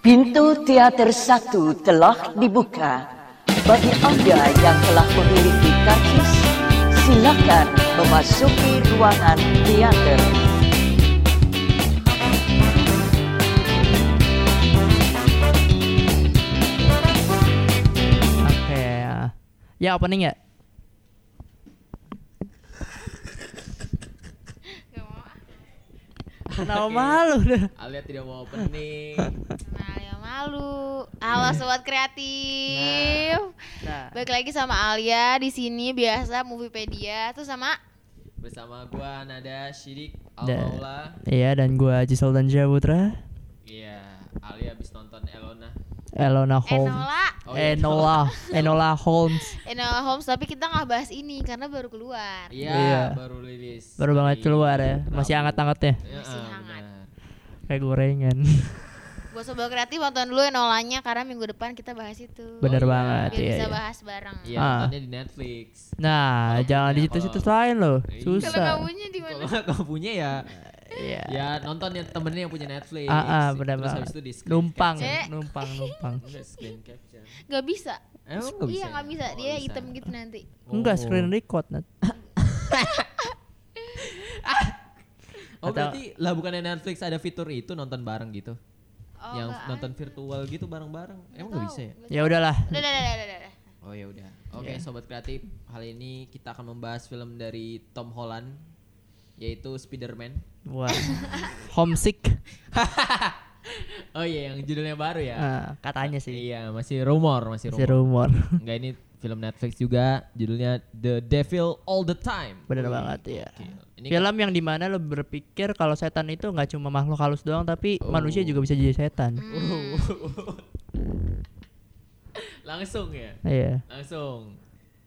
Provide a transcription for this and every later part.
Pintu teater satu telah dibuka. Bagi Anda yang telah memiliki karcis, silakan memasuki ruangan teater. Oke. ya. Ya opening ya. Kenapa malu dah? Alia tidak mau opening. Nah, ya malu. Halo sobat kreatif. Nah, Balik lagi sama Alia di sini biasa Moviepedia tuh sama Bersama gua Nada Syidik Da- Al-Maula. iya dan gua Gisel dan Putra, Iya, Alia habis nonton Elona. Elona Holmes. Enola. Oh, iya. Enola, Enola Holmes. Enola Holmes tapi kita nggak bahas ini karena baru keluar. Iya, Iya. baru rilis. Baru banget keluar ya, masih hangat-hangatnya, Iya, Masih hangat. benar. kayak gorengan. Buat sobat kreatif nonton dulu Enolanya karena minggu depan kita bahas itu. Bener iya. banget, Biar iya. bisa iya. bahas bareng. Iya, Ah. nontonnya di Netflix. Nah, Kalau jangan di punya- situs-situs kalau- lain loh, Iya. Kalau susah. kamunya di Kalau mana? nggak punya ya, Iya. ya nonton yang temennya yang punya Netflix. Ah, ah, benar Terus banget. habis itu di screen Numpang, capture. Numpang, numpang. Enggak, screen capture. Gak bisa. Emang nggak bisa? Iya ya? nggak bisa. Oh, Dia bisa. hitam gitu nanti. Enggak Oh. screen record Nat. Oh Atau- berarti lah bukannya Netflix ada fitur itu nonton bareng gitu? Oh, yang nggak nonton virtual gitu bareng-bareng. Emang nggak bisa ya? Ya udahlah. Udah, udah, udah, udah, udah. Oh ya udah. Oke Iya. sobat kreatif, kali ini kita akan membahas film dari Tom Holland yaitu Spider-Man. Wah. Homesick. Oh iya yang judulnya baru ya. Ah, katanya sih. Iya, masih rumor, masih Si rumor. rumor. Enggak ini film Netflix juga, judulnya The Devil All the Time. Bener Wih, banget ya. gokil. Ini Film yang di mana lo berpikir kalau setan itu nggak cuma makhluk halus doang tapi Oh. manusia juga bisa jadi setan. langsung ya. Iya. Langsung.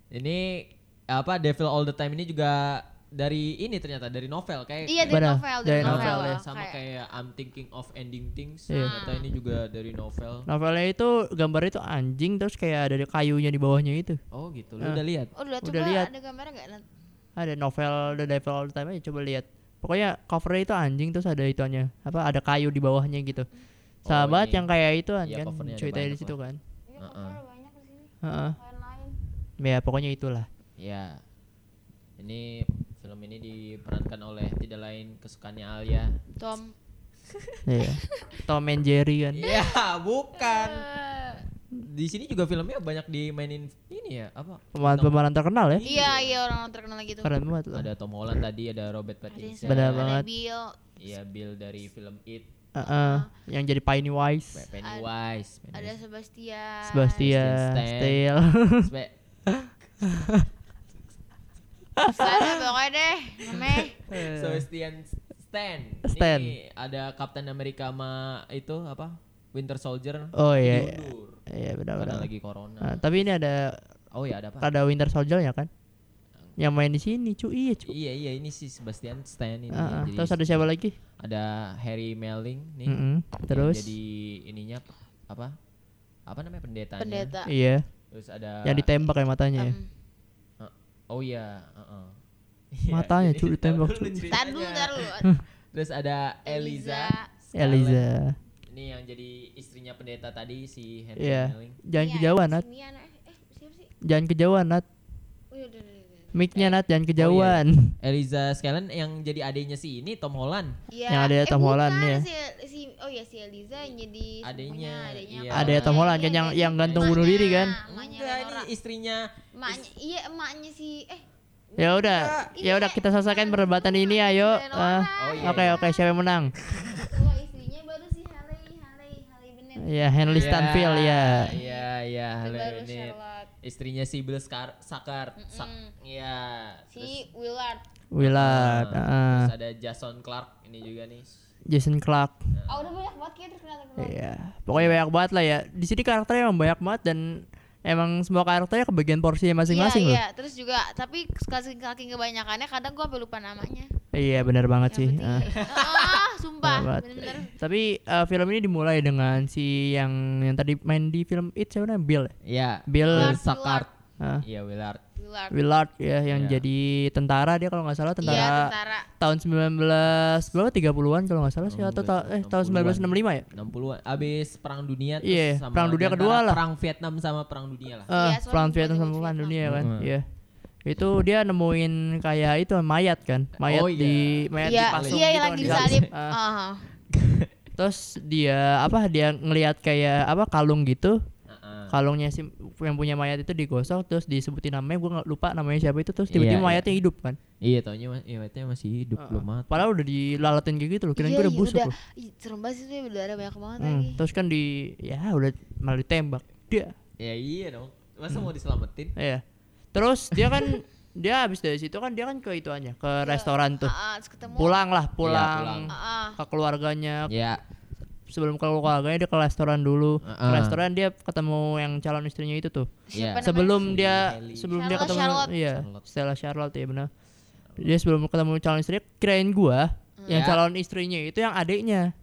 Ini apa Devil All the Time ini juga dari ini ternyata dari novel kayak Iya dari Benar, novel, dari dari novel, novel. ya Oh, sama kayak I'm Thinking of Ending Things. Iya. Ternyata ini juga dari novel. Novelnya itu gambarnya itu anjing terus kayak ada kayunya di bawahnya itu. Oh gitu. Lu Ah. udah lihat? Oh, udah, Udah coba lihat. ada gambarnya nggak? Ada novel The Devil All the Time aja coba lihat. Pokoknya covernya itu anjing terus ada itunya apa ada kayu di bawahnya gitu. Sahabat ini. yang kayak itu Iya, kan covernya ada ceritanya di situ kan. Iya, banyak di sini. Heeh. Lain-lain. Ya pokoknya itulah. Ya. Ini film ini diperankan oleh tidak lain kesukaannya Alia. Tom. Iya. Tom and Jerry kan. Iya, bukan. Eh, Di sini juga filmnya banyak dimainin ini ya, apa? Pemain-pemain terkenal ya. Iya, iya orang terkenal gitu. Keren banget loh. Ada Tom Holland tadi, ada Robert Pattinson. Benar ada banget. Bill. Iya, Bill dari film It, Heeh. Yang jadi Pennywise. Pennywise, Ada Pennywise. Sebastian. Sebastian, Stan. Steel. Sana pokoknya deh. Namanya. Sebastian Stan. Stan. Ini ada Captain America sama itu apa? Winter Soldier. Oh iya. iya. Diundur. Iya benar Karena benar. lagi corona. Nah, tapi ini ada Oh iya ada apa? ada Winter Soldier ya kan? Yang main di sini, cu. Iya, cu. Iya iya ini si Sebastian Stan ini. Ah. Jadi terus ada siapa lagi? ada Harry Melling nih. Mm-mm. yang Terus jadi ininya apa? Apa namanya pendetanya? Pendeta. iya, Terus ada yang ditembak ya matanya ya. Oh iya, heeh. Matanya, jadi cu, ditembak, ntar cu. dulu. Terus ada Eliza. Scarlett. Eliza. Ini yang jadi istrinya pendeta tadi si Henry Iya. Melling. Jangan Iya, kejauhan, Nat. eh, eh, siapa sih? Jangan kejauhan, Nat. Oh, iya, udah, udah, udah. Mic-nya Nat Oh, jangan kejauhan. Eliza Scanlon yang jadi adiknya si ini Tom Holland. Iya. Yang ada eh, Tom Holland, ya. Si, si, oh ya si Eliza yang jadi Adiknya, adiknya. iya. Ada Tom Holland kan yang yang gantung bunuh diri kan? Emaknya Enggak, ini istrinya. Emaknya, iya emaknya si eh Ya udah, ya udah kita selesaikan perdebatan ini ayo. Lenora. Ah, Oh, iya, Oke iya. oke siapa yang menang? Tua istrinya baru si Haley, Haley, Haley Bennett. Ya Henry Stanfield ya. Iya, iya, Itu Istrinya si Bill Scar Sakar. Sak. Iya. Si Willard. Willard, Ah, ah. Terus ada Jason Clark ini juga nih. Jason Clark. Oh, udah banyak banget kayak terkenal terkenal. Iya, pokoknya banyak banget lah ya. Di sini karakternya emang banyak banget dan emang semua karakternya kebagian porsinya masing-masing iya, loh. Iya, terus juga tapi saking saking kebanyakannya kadang gua sampai lupa namanya. Iya, benar banget Yang sih. penting, ah. ah, sumpah, Benar banget. bener-bener. Tapi eh, film ini dimulai dengan si yang yang tadi main di film It siapa namanya Bill. ya? Iya. Bill Bill Sakar. Ah. Iya, Willard. Willard. Willard. Willard ya yang Iya. jadi tentara dia kalau nggak salah Iya, tentara tentara. tahun 19 berapa 30-an kalau nggak salah sih atau ta- eh tahun 1965 ya? 60-an abis perang dunia terus Iya, sama perang dunia kedua lah. perang Vietnam sama perang dunia lah Eh, Iya, soalnya perang Vietnam sama perang Vietnam. dunia kan. Mm. Iya. Itu dia nemuin kayak itu mayat kan, mayat Oh, iya. di mayat Iya, dipasung iya gitu yang kan, lagi disalib. salib. Ah. Ah. Terus dia apa dia ngelihat kayak apa kalung gitu. Heeh. Kalungnya si yang punya mayat itu digosok terus disebutin namanya gue nggak lupa namanya siapa itu terus tiba-tiba Iya, iya. mayatnya hidup kan. iya taunya iya, mayatnya masih hidup Heeh. belum mati Padahal udah dilalatin kayak gitu loh, kirain Iya, gue udah iya, busuk udah. loh. Serem banget sih itu ya, berdarah banyak banget Hmm, lagi. terus kan di ya udah malah ditembak. Dia ya iya dong masa Hmm. mau diselamatin Iya. Terus dia kan dia habis dari situ kan dia kan ke ituannya, ke restoran tuh. Ah, ah, terus ketemu. Pulang lah, pulang, pulang. Ah, ke keluarganya. ya Sebelum ke keluarganya dia ke restoran dulu. Ke Heeh. restoran dia ketemu yang calon istrinya itu tuh. Iya. Siapa namanya? sebelum dia Hailey. sebelum dia Charlotte, ketemu Charlotte. iya, Charlotte. Stella Charlotte ya benar. Dia sebelum ketemu calon istrinya kirain gua yang Ya. calon istrinya itu yang adiknya.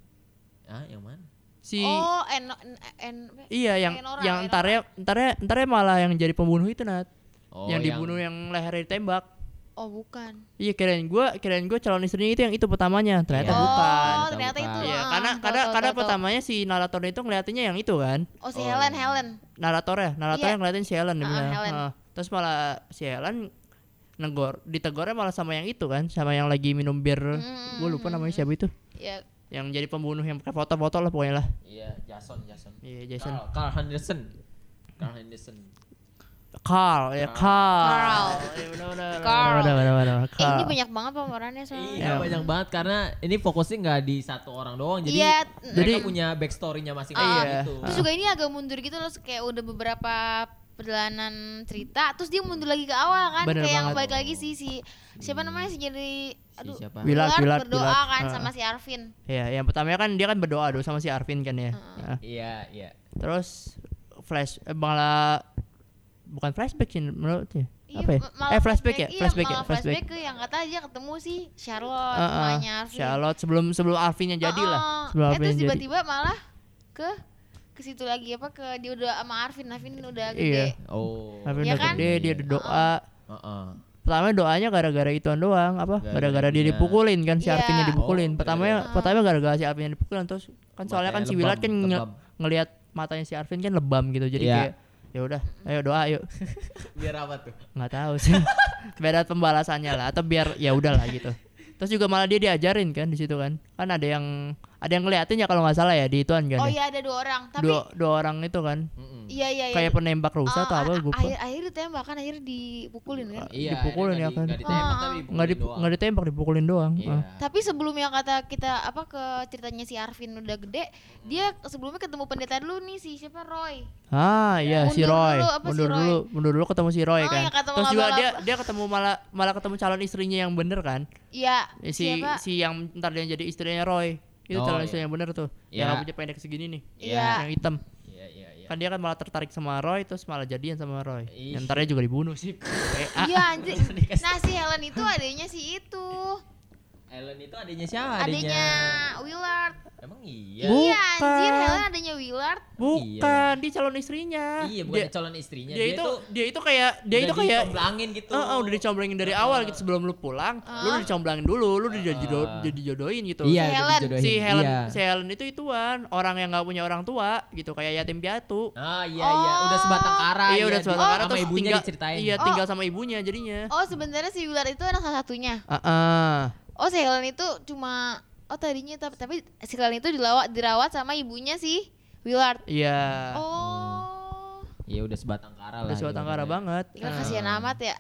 ah yang mana Si Oh, en en iya yang Enora, yang entarnya entarnya entarnya malah yang jadi pembunuh itu Nat. Oh yang dibunuh yang lehernya ditembak. Oh, bukan. Iya kirain gua kirain gua calon istrinya itu yang itu pertamanya ternyata Iya. bukan. Oh, Ternyata ternyata bukan. itu. Iya, ah, karena tahu, karena tahu, karena tahu. pertamanya si naratornya itu ngeliatinnya yang itu kan. Oh, si Oh, Helen. Helen. Naratornya, naratornya Iya. ngeliatin si Helen Ah, bilang. Helen. Ah, Terus malah si Helen negor ditegornya malah sama yang itu kan, sama yang lagi minum bir. Mm, Gue lupa namanya siapa itu. Ya, Yang jadi pembunuh yang pakai foto-foto lah pokoknya lah. iya Jason Jason Iya, Jason. Carl, Carl Henderson Carl Henderson Carl, ya Carl. Carl. Eh, ini banyak banget pemerannya soalnya. Iya banyak banget karena ini fokusnya nggak di satu orang doang jadi Iya, mereka Jadi- punya backstory-nya masing-masing Iya. gitu. Terus juga ini agak mundur gitu loh kayak udah beberapa perjalanan cerita terus dia mundur lagi ke awal kan Bener kayak yang banget. balik lagi sih si siapa namanya sih jadi aduh siapa? Willard, Willard, berdoa kan Ah. sama si Arvin Iya, yang pertamanya kan dia kan berdoa dulu sama si Arvin kan ya. Nah, Iya, iya. Terus flash eh, malah bukan flashback sih menurutnya. Iya, Apa ya? Eh flashback ya, iya, flashback ya, flashback. flashback ke yang kata aja ketemu si Charlotte mamanya Arvin Charlotte sebelum sebelum Arvinnya jadi lah. Ah. Sebelum eh terus tiba-tiba malah ke ke situ lagi apa ke dia udah sama Arvin Arvin udah Iya. gede Oh. Arvin Iya udah kan? gede, dia udah doa. Heeh. Pertama doanya gara-gara ituan doang, apa? Gara-gara dia dipukulin kan si Iya. Arvinnya dipukulin. Oh, Pertamanya gara-gara- pertama gara-gara si Arvinnya dipukulin terus kan soalnya kan si lebam, kan nge- ngelihat matanya si Arvin kan lebam gitu. Jadi Iya. kayak ya udah, ayo doa yuk. Biar apa tuh? nggak tahu sih beda pembalasannya lah atau biar ya udahlah gitu terus juga malah dia diajarin kan di situ kan kan ada yang ada yang ngeliatin ya kalau nggak salah ya di ituan kan oh ya. iya ada dua orang tapi dua dua orang itu kan iya iya iya kayak penembak rusa atau Ah, apa gue akhir akhir ditembak kan akhir dipukulin kan Iya, Dipukulin ya kan. nggak di- nggak ditembak Ah, tapi ah. dipukulin nggak di, doang. nggak ditembak dipukulin doang Iya. Ah. tapi sebelum yang kata kita apa ke ceritanya si Arvin udah gede dia sebelumnya ketemu pendeta dulu nih si siapa Roy ah iya si Mundur Roy dulu, apa si mundur Roy? dulu mundur dulu ketemu si Roy Oh, kan ketemu terus juga dia dia ketemu malah malah ketemu calon istrinya yang bener kan iya Eh, si siapa si yang ntar dia jadi istrinya Roy itu Oh, calon iya. istrinya yang bener tuh Iya. yang rambutnya pendek segini nih Iya. yang hitam Iya, iya, iya. kan dia kan malah tertarik sama Roy terus malah jadian sama Roy Ih. yang ntarnya juga dibunuh sih iya anjir nah si Helen itu adanya si itu Ellen itu adanya siapa? adanya Willard Emang iya. Bu- iya anjir Bukan. Helen adanya Willard bukan dia calon istrinya Iya, bukan dia, calon istrinya. dia, itu tuh dia itu kayak dia udah itu kayak dicomblangin gitu. Eh, eh, udah dicomblangin dari awal gitu sebelum lu pulang lu udah dicomblangin dulu lu udah jadi jadi jodohin gitu Iya, Si Helen. si Helen Iya. si Helen itu ituan orang yang nggak punya orang tua gitu kayak yatim piatu Ah iya iya, udah sebatang kara. iya udah sebatang kara sama terus ibunya tinggal diceritain. iya Oh. tinggal sama ibunya jadinya oh sebenarnya si Willard itu anak salah satunya ah. Oh si Helen itu cuma oh tadinya tapi tapi si Helen itu dirawat dirawat sama ibunya si Willard iya oh Iya udah sebatang kara lah. udah sebatang kara ibaratnya. banget Gila Ah. kasihan amat ya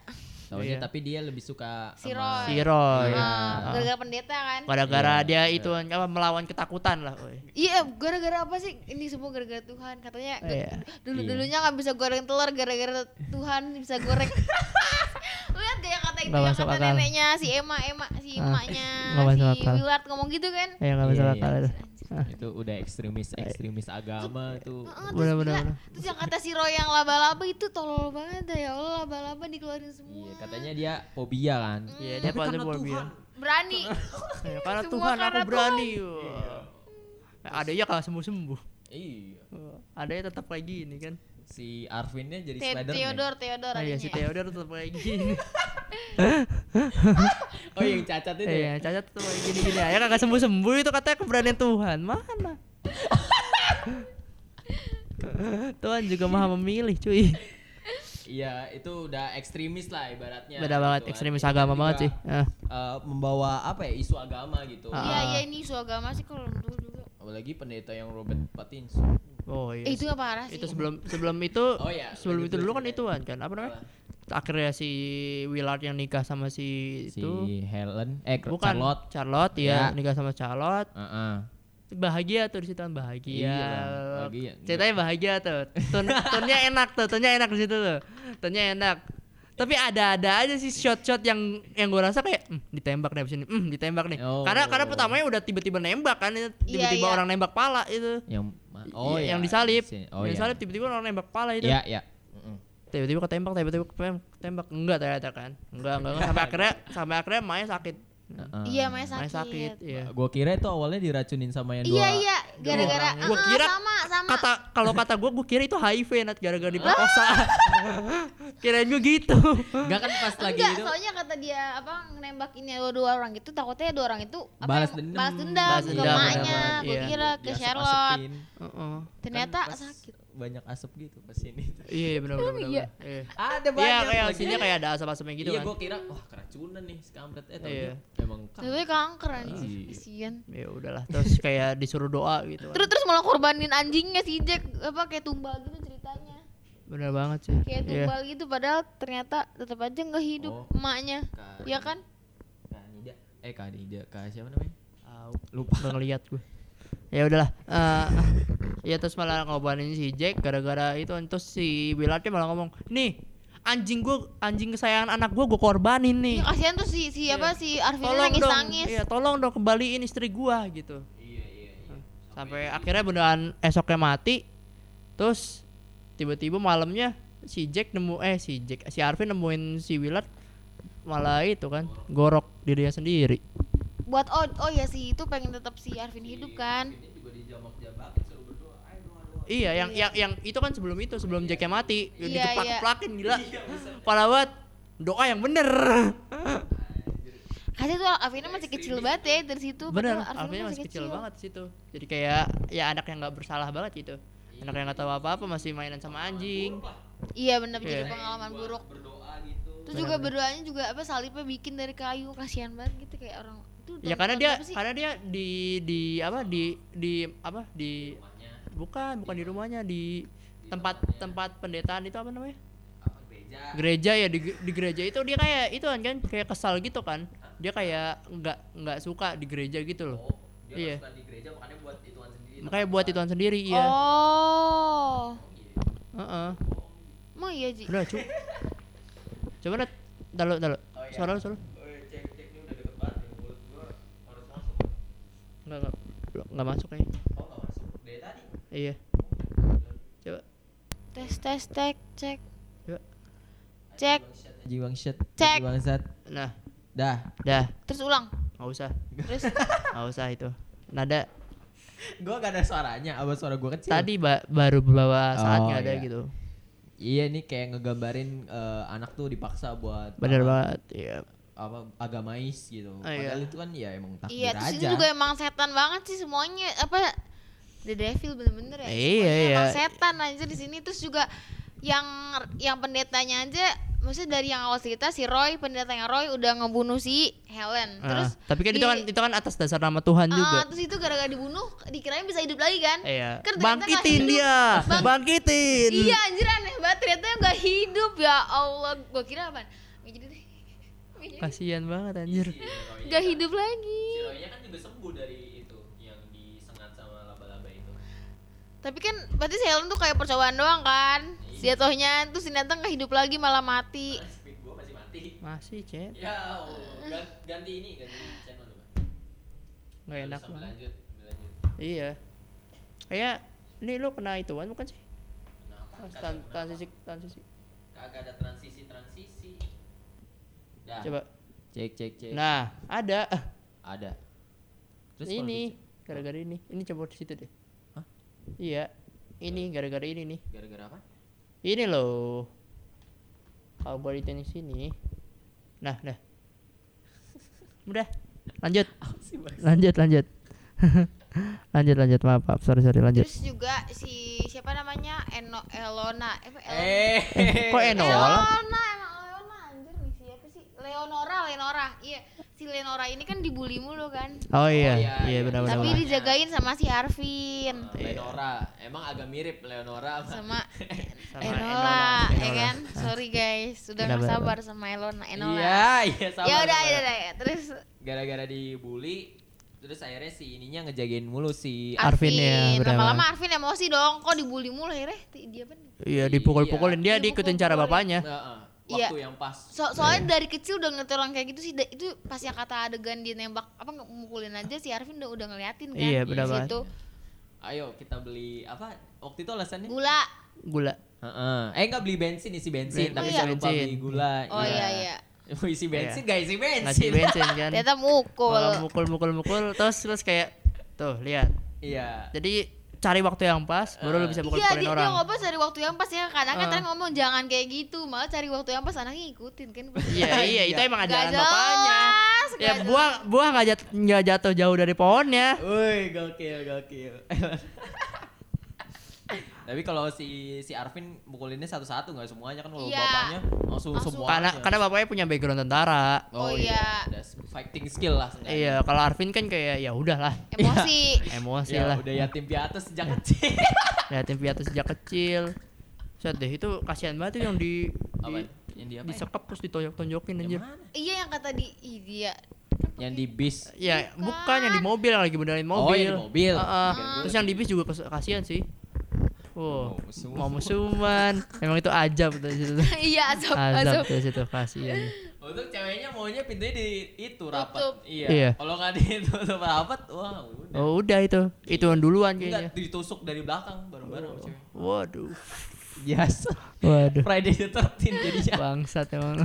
Iya. tapi dia lebih suka Si sama- Roy. si Roy Iya. Ah, gara-gara pendeta kan gara-gara Iya, dia iya. itu apa melawan ketakutan lah iya gara-gara apa sih ini semua gara-gara Tuhan katanya Iya. dulu Iya. dulunya nggak bisa goreng telur gara-gara Tuhan bisa goreng lihat gaya kata itu yang kata akal. neneknya si Emma Emma si Ah, emaknya si. Willard ngomong gitu kan ya nggak Iya, masuk iya. akal itu udah ekstremis ekstremis agama tuh. Bener, bener, terus yang kata si Roy yang laba-laba itu tolol banget dah ya Allah laba-laba dikeluarin semua Iya, katanya dia fobia kan. Iya, dia pasti fobia. Tuhan. berani Ya, karena Semua Tuhan aku berani. Wah. Nah, ada ya kalau sembuh sembuh. Iya. Ada yang tetap kayak gini kan Si Arvinnya jadi Te- Spiderman. Theodore, Theodore oh, iya si. Theodore tetap kayak gini Oh yang cacat itu. ya? iya cacat tetap kayak gini gini ya kagak sembuh sembuh itu katanya keberanian Tuhan mana Tuhan juga maha memilih cuy Iya, itu udah ekstremis lah ibaratnya. beda banget gitu ekstremis agama juga, banget sih Ah. eh, membawa apa ya isu agama gitu. Ah. Iya, iya ini isu agama sih kalau menurut gue juga. Apalagi pendeta yang Robert Pattinson. Oh iya Eh, itu gak parah sih. itu sebelum sebelum itu Oh iya, sebelum itu dulu kan cerita. ituan kan apa namanya akhirnya si Willard yang nikah sama si Si itu Helen, eh bukan Charlotte. Charlotte ya Ya. nikah sama Charlotte Heeh. bahagia tuh di situ kan bahagia. Iya bahagia. Ceritanya bahagia tuh. Tun tunnya enak tuh, tunnya enak di situ tuh. Tunnya enak. Tapi ada-ada aja sih shot-shot yang yang gue rasa kayak "Hmm, ditembak nih abis ini, hmm, ditembak nih. Oh. Karena karena pertamanya udah tiba-tiba nembak kan, itu tiba-tiba iya. orang nembak pala itu. Yang Oh, ya, yang disalip. si- Oh yang iya. disalip tiba-tiba orang nembak pala itu. Iya, iya. Mm-mm. Tiba-tiba ketembak, tiba-tiba ketembak. Enggak ternyata kan. Enggak, enggak, enggak. sampai akhirnya sampai akhirnya Maya sakit. Heeh. Iya, Maya Maya sakit. sakit, iya. Gua kira itu awalnya diracunin sama yang dua. Iya, iya, gara-gara Gua ah, kira sama sama. Kata kalau kata gue, gue kira itu HIV nat gara-gara diperkosa. Kirain gue gitu. Enggak kan pas lagi Enggak, itu. soalnya kata dia apa nembak ini dua, dua orang itu takutnya dua orang itu apa Balas dendam. balas dendam Balas ke dendam, emaknya. benar, Gue iya. kira ke. Heeh. Ternyata Kan pas sakit. Banyak asap gitu pas ini. Iya, iya benar benar. Iya. Iya. Ada Iya, kayak sini kayak ada asap-asapnya gitu iya, kan. gua kira wah keracunan nih si kampret eh tapi Iya. emang Tapi kanker anjir, Iya. kasihan. Ya udahlah, terus kayak disuruh doa gitu. kan. Terus terus malah korbanin anjingnya si Jack apa kayak tumbal gitu ceritanya. Bener banget sih. Kayak Iya. tumbal gitu padahal ternyata tetap aja nggak hidup Oh. emaknya. Kak- Ya kan? Kak Nida. Eh Kak Nida, Kak siapa namanya? Tahu. Lupa. Ngeliat gue. Ya udahlah. Eh ya terus malah ngobanin si Jack gara-gara itu terus si Willardnya malah ngomong, "Nih, anjing gue anjing kesayangan anak gue gue korbanin nih. Ya kasihan tuh si si apa si Arvin Tolong nangis dong. nangis. Iya, tolong dong kembaliin istri gua gitu. Iya, iya, iya. Sampai akhirnya beneran esoknya mati. Terus tiba-tiba malamnya si Jack nemu eh si Jack si Arvin nemuin si Willard malah itu kan gorok dirinya sendiri. Buat oh oh ya sih itu pengen tetap si Arvin hidup kan. Doa. Iya, yang yang yang itu kan sebelum itu, sebelum Jacknya mati, Iya, dikeplak-keplakin gila. Parah banget. Doa yang bener. Kasih tuh Arvinnya masih kecil banget ya dari situ. bener, Alvinnya masih kecil, banget di situ. Jadi kayak ya anak yang nggak bersalah banget gitu. Anak yang nggak tahu apa-apa masih mainan sama anjing. Iya bener Iya. jadi pengalaman buruk. Berdoa gitu. Terus juga berdoanya juga apa salibnya bikin dari kayu kasihan banget gitu kayak orang itu Ya karena dia karena dia di di apa di di apa di bukan bukan di rumahnya di tempat tempat pendetaan itu apa namanya? Apa gereja? gereja ya di, di gereja itu dia kayak itu kan kan kayak kesal gitu kan dia kayak nggak nggak suka di gereja gitu loh Oh, dia Iya. suka di gereja makanya buat ituan sendiri. makanya buat ituan sendiri iya Oh. Heeh. Emang iya Ji? udah cu coba net taruh taruh Oh, iya. suara lu, suara lu. Oh, cek cek ini udah deket banget nih mulut gua harus masuk. Nggak nggak masuk kayaknya Oh, nggak masuk. Dari tadi. iya coba Tes tes tek cek. coba Cek. Jiwang shit. Cek. Bangsat. nah Dah. dah Terus ulang. nggak usah Terus nggak usah itu nada Gua gak ada suaranya, apa suara gua kecil? tadi ba- baru saat Oh, nggak ada iya. gitu Iya nih kayak ngegambarin eh, anak tuh dipaksa buat bener banget iya apa agamais gitu. Ah, iya. Padahal itu kan ya emang takdir iya terus aja. ini juga emang setan banget sih semuanya apa The Devil bener-bener ya. Iya, Semuanya iya. Emang setan aja di sini terus juga yang yang pendetanya aja maksudnya dari yang awal cerita si Roy pendetanya Roy udah ngebunuh si Helen Ah, terus tapi kan itu di- kan itu kan atas dasar nama Tuhan Ah, juga terus itu gara-gara dibunuh dikirain bisa hidup lagi kan Iya. Kan Bangkitin hidup. dia. Bang- Bangkitin. iya anjir aneh banget ternyata nggak hidup ya Allah gua kira apa nggak jadi deh Nggak jadi. Kasihan banget anjir. nggak hidup lagi Si Roy-nya kan juga sembuh dari itu yang disengat sama laba-laba itu. Tapi kan berarti si Helen tuh kayak percobaan doang kan Iya. Jatuhnya tuh si Nathan nggak hidup lagi malah mati gua masih mati. Masih, Cep. Ya, oh, gan- ganti ini, ganti channel. Nggak enak banget. lanjut. Iya. Kayak ini lu kena ituan bukan sih? Kenapa? Transisi transisi. Kagak ada transisi-transisi. Dah. Coba. Cek cek cek. Nah, ada. Ada. Terus ini gara-gara ini. Ini coba di situ deh. Hah? Iya. Ini gara-gara ini nih. Gara-gara apa? Ini loh. Kalau gua di sini. Nah, dah. Udah. Lanjut. Lanjut, lanjut. lanjut, lanjut. Maaf, maaf. Sorry, sorry. Lanjut. Terus juga si siapa namanya Eno Elona eh, Elona? Eh, Kok Enola? Leona emang Leona anjir nih siapa sih Leonora Leonora iya si Leonora ini kan dibully mulu kan Oh iya, iya, iya iya. benar-benar. tapi Leonora. dijagain sama si Arvin Leonora. Emang agak mirip Leonora sama sama Enola Enola, ya kan sorry guys sudah Benar, nggak benar, sabar sama Elona Enola Iya, iya sama. ya udah ya udah ya. terus Gara-gara dibully terus akhirnya si ininya ngejagain mulu si Arvin ya, benar, lama-lama benar. Arvin emosi dong kok dibully mulu akhirnya dia kan Iya, dipukul-pukulin dia Iya, diikutin cara bapaknya. Heeh. Waktu yang pas. So, soalnya dari kecil udah ngeliat orang kayak gitu sih da- itu pas yang kata adegan dia nembak apa nggak mukulin aja si Arvin udah udah ngeliatin kan Iya, di benar banget. situ. Ayo kita beli apa? Waktu itu alasannya? gula Gula. Heeh. Eh enggak beli bensin isi bensin, Ben- tapi iya. jangan lupa Bensin. beli gula. oh iya iya Mau isi bensin Iya. gak isi bensin. Ngasih bensin kan. ternyata mukul Kalau mukul-mukul-mukul terus terus kayak tuh lihat. Iya. Jadi cari waktu yang pas baru lu bisa Iya pukul-pukulin dia, orang. dia ngobrol cari waktu yang pas ya kadang kan Ah. tadi ngomong jangan kayak gitu malah cari waktu yang pas anaknya ngikutin kan Iya, iya, itu emang Gak ajaran bapaknya. Ya buah buah nggak jat, nggak jatuh jauh dari pohonnya. Woi, gokil, gokil. Tapi kalau si si Arvin mukulinnya satu-satu nggak semuanya kan kalau Iya. bapaknya langsung, Langsung. semua. Karena karena bapaknya punya background tentara. Oh, iya. Ada fighting skill lah seenggaknya. Iya, kalau Arvin kan kayak ya udahlah, emosi emosi Ya, lah. udah yatim piatu sejak kecil. Liatin piatu sejak kecil. Set deh itu kasihan banget tuh yang di, Apa? di Yang di apa? ya? disekap terus ditonjok-tonjokin Yang anjir. mana? iya yang kata di ih, dia Yang di bis. Ya, bukan yang di mobil yang lagi benerin Oh, mobil. yang di mobil. Heeh. Kirain Terus yang di bis juga kes- kasihan sih. Wow, Mau musuhan. Emang itu ajab tuh situ. iya azab Azab azab tuh situ kasihan. Untuk ceweknya maunya pintunya di itu rapat. Tutup. Iya. Iya. Kalau nggak ditutup rapat, wah udah. Oh, udah itu. Itu yang duluan Enggak kayaknya. ditusuk dari belakang bareng-bareng cewek. Waduh. Biasa. Waduh. Friday the 13 jadinya. Bangsat emang.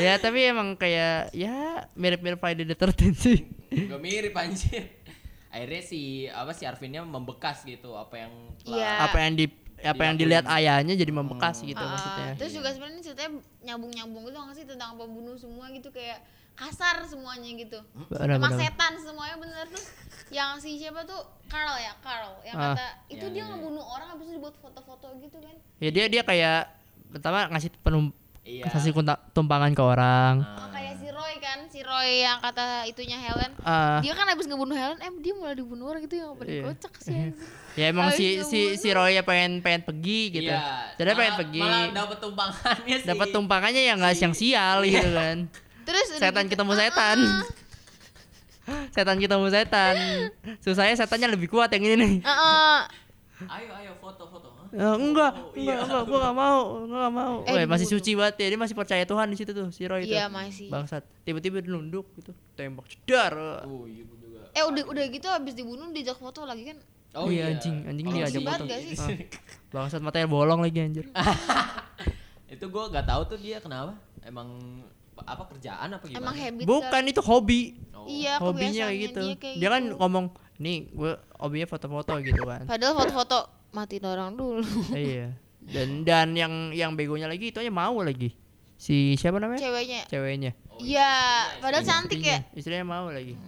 ya tapi emang kayak ya mirip-mirip Friday the 13 sih. Gak mirip anjir. Akhirnya si apa si Arvinnya membekas gitu apa yang telah- Iya. Apa yang di apa yang dilihat ayahnya jadi membekas gitu Ah, maksudnya. terus juga sebenarnya ceritanya nyambung-nyambung gitu nggak sih tentang pembunuh semua gitu kayak kasar semuanya gitu Benar, sama benar. setan semuanya bener terus yang si siapa tuh Carl ya Carl yang Ah. kata itu Yang dia ini. ngebunuh orang habis itu dibuat foto-foto gitu kan Ya dia dia kayak pertama ngasih penum Iya. kasih kunta- tumpangan ke orang. Oh, kayak si Roy kan si Roy yang kata itunya Helen Ah, dia kan habis ngebunuh Helen eh dia malah dibunuh orang gitu yang pada Iya. kocak sih ya emang si ngebunuh. si si Roy ya pengen pengen pergi gitu. Iya. Jadi pengen Malah- pergi. Malah dapat tumpangannya sih. Dapat tumpangannya yang nggak siang sial gitu kan. terus Setan gitu, ketemu ah, setan. setan ketemu setan. Susahnya setannya lebih kuat yang ini nih. ah, ah. Ayo ayo foto-foto. Hah? Ya, enggak, Oh, enggak, iya. enggak, gua gak mau, gua gak mau. Eh, Weh, masih suci banget ya, dia masih percaya Tuhan di situ tuh, si Roy itu. Iya, masih. Bangsat. Tiba-tiba nunduk gitu, tembak jedar. Oh iya juga. eh udah udah gitu habis dibunuh diajak foto lagi kan Oh iya, anjing, anjing Oh, dia anjing aja banget foto. gak sih? Ah, Bangsat matanya bolong lagi anjir. itu gua nggak tahu tuh dia kenapa. Emang apa kerjaan apa gimana? emang habit Bukan itu hobi. Oh. iya Hobinya kayak gitu. dia kayak Dia kan gitu. ngomong, "Nih, gue hobinya foto-foto gitu kan." Padahal foto-foto matiin orang dulu. iya. Dan dan yang yang begonya lagi itu aja mau lagi. Si siapa namanya? Ceweknya. Ceweknya. Iya, padahal cantik ya. Istrinya, mau lagi.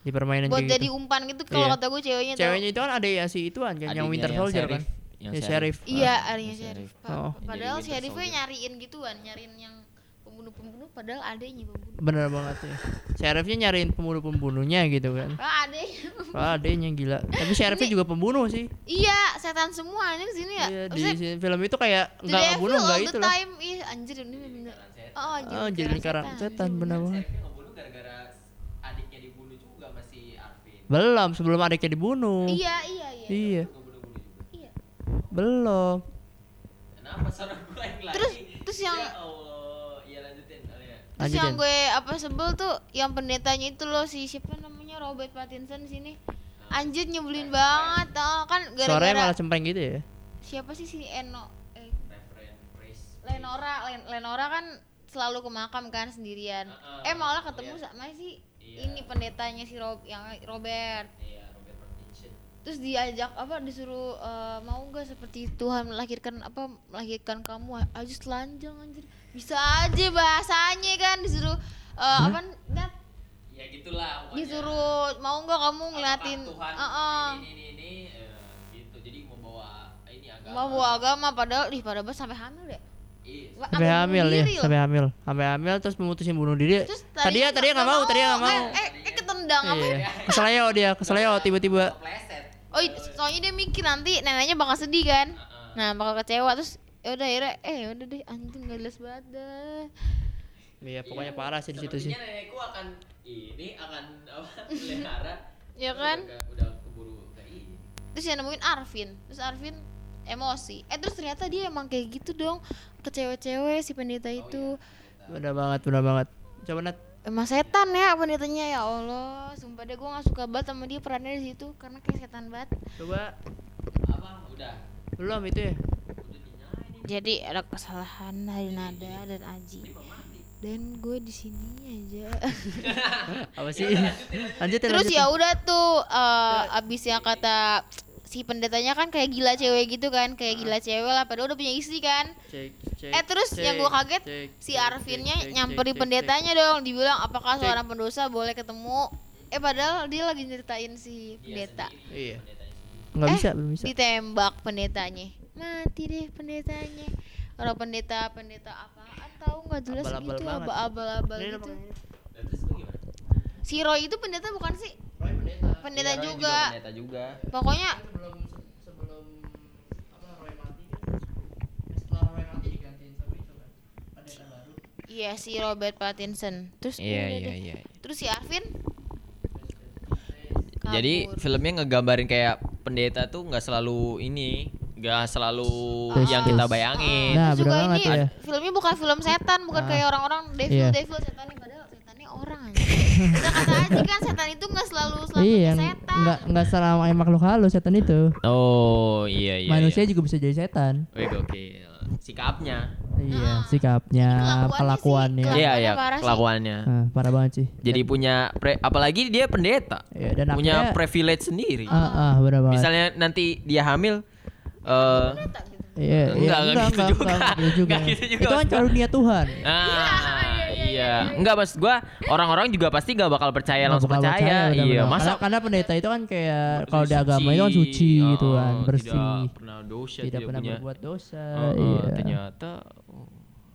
Di permainan Buat kayak jadi gitu. umpan gitu kalau Iya. kata gue ceweknya tuh. Ceweknya itu kan ada ya si ituan kan yang Winter yang Soldier kan. Yang Ya, sheriff. Iya, Ah, adanya yang sheriff. Oh. Padahal Winter sheriffnya nyariin gituan, nyariin yang pembunuh-pembunuh padahal adanya pembunuh. Bener banget ya. Sheriffnya nyariin pembunuh-pembunuhnya gitu kan. Ah, adanya. Oh, adanya gila. Tapi sheriffnya juga pembunuh sih. iya, setan semua ini sini ya. Iya, di Maksudnya, si- film itu kayak nggak ngebunuh nggak the itu lah. time. Ih, anjir ini bener. Oh, jadi, Oh, jadi lingkaran setan bener banget. Sheriffnya ngebunuh gara-gara adiknya dibunuh juga masih Arvin. Belum sebelum adiknya dibunuh. Iya, iya, iya. Iya. Iya. belum. Kenapa suara gue lagi lagi? Terus- terus yang- Ya Allah, iya lanjutin kali ya. Terus Lanjutin. yang gue apa sebel tuh yang pendetanya itu loh si siapa namanya Robert Pattinson di sini. Anjir nyebelin banget. Oh, kan Suaranya gara-gara malah cempreng gitu ya. siapa sih si Eno eh. Lenora Len- Lenora kan selalu ke makam kan sendirian. Heeh. Eh malah ketemu sama si Iya. ini pendetanya si Rob yang Robert. Iya, Robert Pattinson. terus diajak apa disuruh eh, mau nggak seperti Tuhan melahirkan apa melahirkan kamu aja telanjang anjir bisa aja bahasanya kan disuruh eh, apa Nat? Ya gitulah. disuruh mau nggak kamu ngeliatin Tuhan Heeh. ini ini ini eh, gitu. Jadi mau bawa ini agama. mau bawa agama padahal ih pada sampai hamil ya Iya. Wah, sampai hamil ya sampai hamil sampai hamil terus memutusin bunuh diri Terus tadi ya tadi nggak mau tadi nggak mau Eh, eh, eh ketendang apa? iya keseleo dia keseleo tiba-tiba. Oh, soalnya dia mikir nanti neneknya bakal sedih kan. Nah, bakal kecewa terus ya udah akhirnya eh ya udah deh anjing gak jelas banget dah. iya pokoknya parah sih di situ sih Sepertinya nenekku akan ini akan apa pelihara. Ya kan? Udah, udah keburu kayak ini. Terus yang nemuin Arvin. Terus Arvin emosi. Eh terus ternyata dia emang kayak gitu dong ke cewek-cewek si pendeta itu. benar banget benar banget coba nat Emang setan ya pendetanya ya Allah. Sumpah deh gue gak suka banget sama dia perannya di situ karena kayak setan banget. coba Apa? Udah. belum itu ya. Jadi ada kesalahan dari Nada dan Aji. Dan gue di sini aja. apa sih lanjut Terus ya udah tuh eh, abis yang kata si pendetanya kan kayak gila cewek gitu kan, kayak gila cewek lah. Padahal udah punya istri kan. cek, cek, Eh terus yang cek, gue kaget cek, si Arvinnya cek, cek, nyamperin cek, pendetanya dong, dibilang apakah Cek. seorang pendosa boleh ketemu? Eh padahal dia lagi nyeritain si pendeta. cek. iya nggak eh, bisa belum bisa Ditembak pendetanya. Mati deh pendetanya. Orang pendeta pendeta apaan tahu nggak jelas Abal-abal gitu, banget. abal-abal Ini gitu. Nah? Si Roy itu pendeta bukan sih? Roy pendeta Pendeta Roy juga. Pendeta juga. Pokoknya sebelum sebelum apa Roy mati kan setelah Roy mati digantiin sama itu kan pendeta baru Iya si Robert Pattinson. Terus Iya, iya, iya. Terus si Arvin Jadi filmnya ngegambarin kayak pendeta tuh nggak selalu ini, nggak selalu yang kita bayangin. Nah, Terus juga ini ya. filmnya bukan film setan, bukan Ah. kayak orang-orang devil Iya. devil setan nih padahal setannya orang. Udah kata aja kan setan itu nggak selalu selalu iya setan. nggak nggak selama makhluk halus setan itu Oh iya iya. manusia iya. juga bisa jadi setan Wih gokil. Sikapnya. iya Ah. sikapnya sih, Iya iya sih. kelakuannya. Ah, parah banget sih Jadi punya pre- apalagi dia pendeta. Iya, dan punya akhirnya- privilege sendiri. ah ah benar banget Misalnya nanti dia hamil eh gitu. iya Enggak, iya, enggak gitu juga. enggak gitu juga Enggak gitu juga, itu kan karunia Tuhan Ah, iya. Enggak maksud gua orang-orang juga pasti gak bakal percaya Nggak langsung bakal percaya. benar, Iya, benar. masa karena, karena pendeta itu kan kayak kalau di agama itu kan suci gitu kan oh, bersih Tidak pernah dosa, tidak pernah punya. berbuat dosa Oh, oh, iya ternyata oh.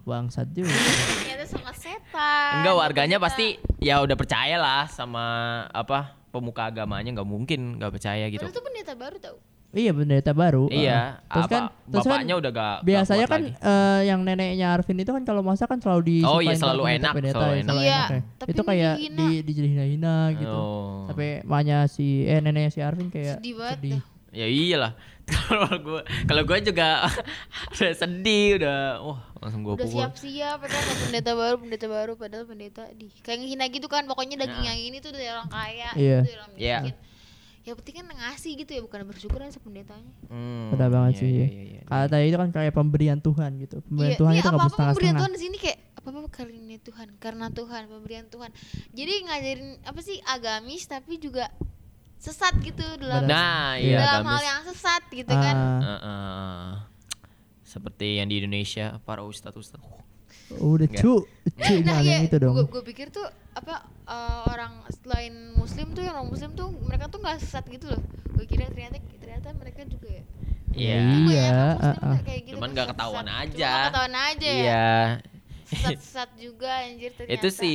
bangsat juga Ternyata sangat setan. enggak warganya pasti ya udah percaya lah sama apa pemuka agamanya nggak mungkin nggak percaya gitu. Padahal itu pendeta baru tau. Iya pendeta baru Iya, ah. terus apa kan terus kan bapaknya udah gak biasanya kan eh, yang neneknya Arvin itu kan kalau masak kan selalu di Oh, iya, selalu enak, selalu enak. Iya, ya. tapi itu kayak dihina. di dijahina gitu Oh. sampai maknya si eh neneknya si Arvin kayak Sedih banget sedih. dah. Ya iyalah. Kalau gua kalau gua juga udah sedih udah wah langsung gua Udah siap-siap kan ada pendeta baru, pendeta baru padahal pendeta di kayak ngehina gitu kan pokoknya daging yang ini tuh dari orang kaya, Iya. itu dari orang Iya. miskin. Ya penting kan ngasih gitu ya bukan bersyukur kan sependetanya. Hmm, Benar banget iya, sih. iya, iya, iya. Kalau tadi itu kan kayak pemberian Tuhan gitu. Pemberian Iya, Tuhan iya, itu nggak boleh pemberian. Tuhan di sini kayak apa-apa karunia Tuhan, karena Tuhan, pemberian Tuhan. Jadi ngajarin apa sih agamis tapi juga sesat gitu dalam Nah, iya dalam hal gamis. yang sesat gitu kan. Ah, Eh, eh, seperti yang di Indonesia para ustadz ustadz. Udah cu, cu Nah, iya, yang itu dong. Gue pikir tuh apa eh, orang selain muslim tuh yang non muslim tuh mereka tuh nggak sesat gitu loh. Gue kira ternyata ternyata mereka juga ya. Iya. Iya, ah, ah. gitu Cuman tuh nggak ketahuan Cuma aja. nggak ketahuan aja ya. Iya. Sesat-sesat juga anjir ternyata. Itu si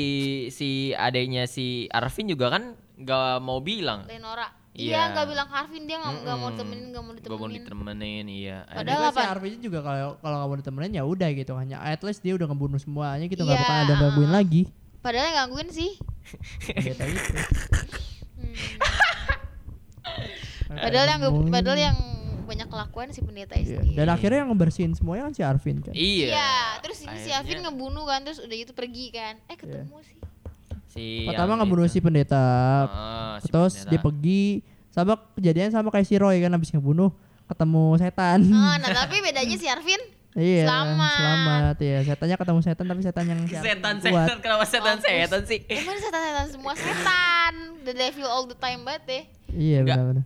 si adanya si Arvin juga kan nggak mau bilang. Lenora. Iya. Iya, nggak bilang Harvin dia nggak nggak mau Mm-mm. ditemenin, nggak mau Nggak mau ditemenin. ditemenin, iya. Padahal Juga si apa? Arvin juga kalau kalau nggak mau ditemenin ya udah gitu hanya at least dia udah ngebunuh semuanya gitu nggak Iya, bakal ada gangguin lagi. Padahal yang gangguin sih. Pendeta itu. Hmm. Padahal yang padahal yang banyak kelakuan si pendeta Iya. sendiri. Dan akhirnya yang ngebersihin semuanya kan si Arvin kan. Iya. Iya, terus ini si Akhirnya Alvin ngebunuh kan, terus udah gitu pergi kan. Eh ketemu sih. Si Pertama ngebunuh si pendeta, Ah, si terus pendeta. dia pergi sama kejadian sama kayak si Roy kan habis ngebunuh ketemu setan. Oh, nah tapi bedanya si Arvin Iya, Selamat. selamat ya. Setannya ketemu setan tapi setan yang setan kuat. setan kenapa setan Mampus. setan sih? Emang setan-setan semua setan. The devil all the time banget deh. Iya benar-benar.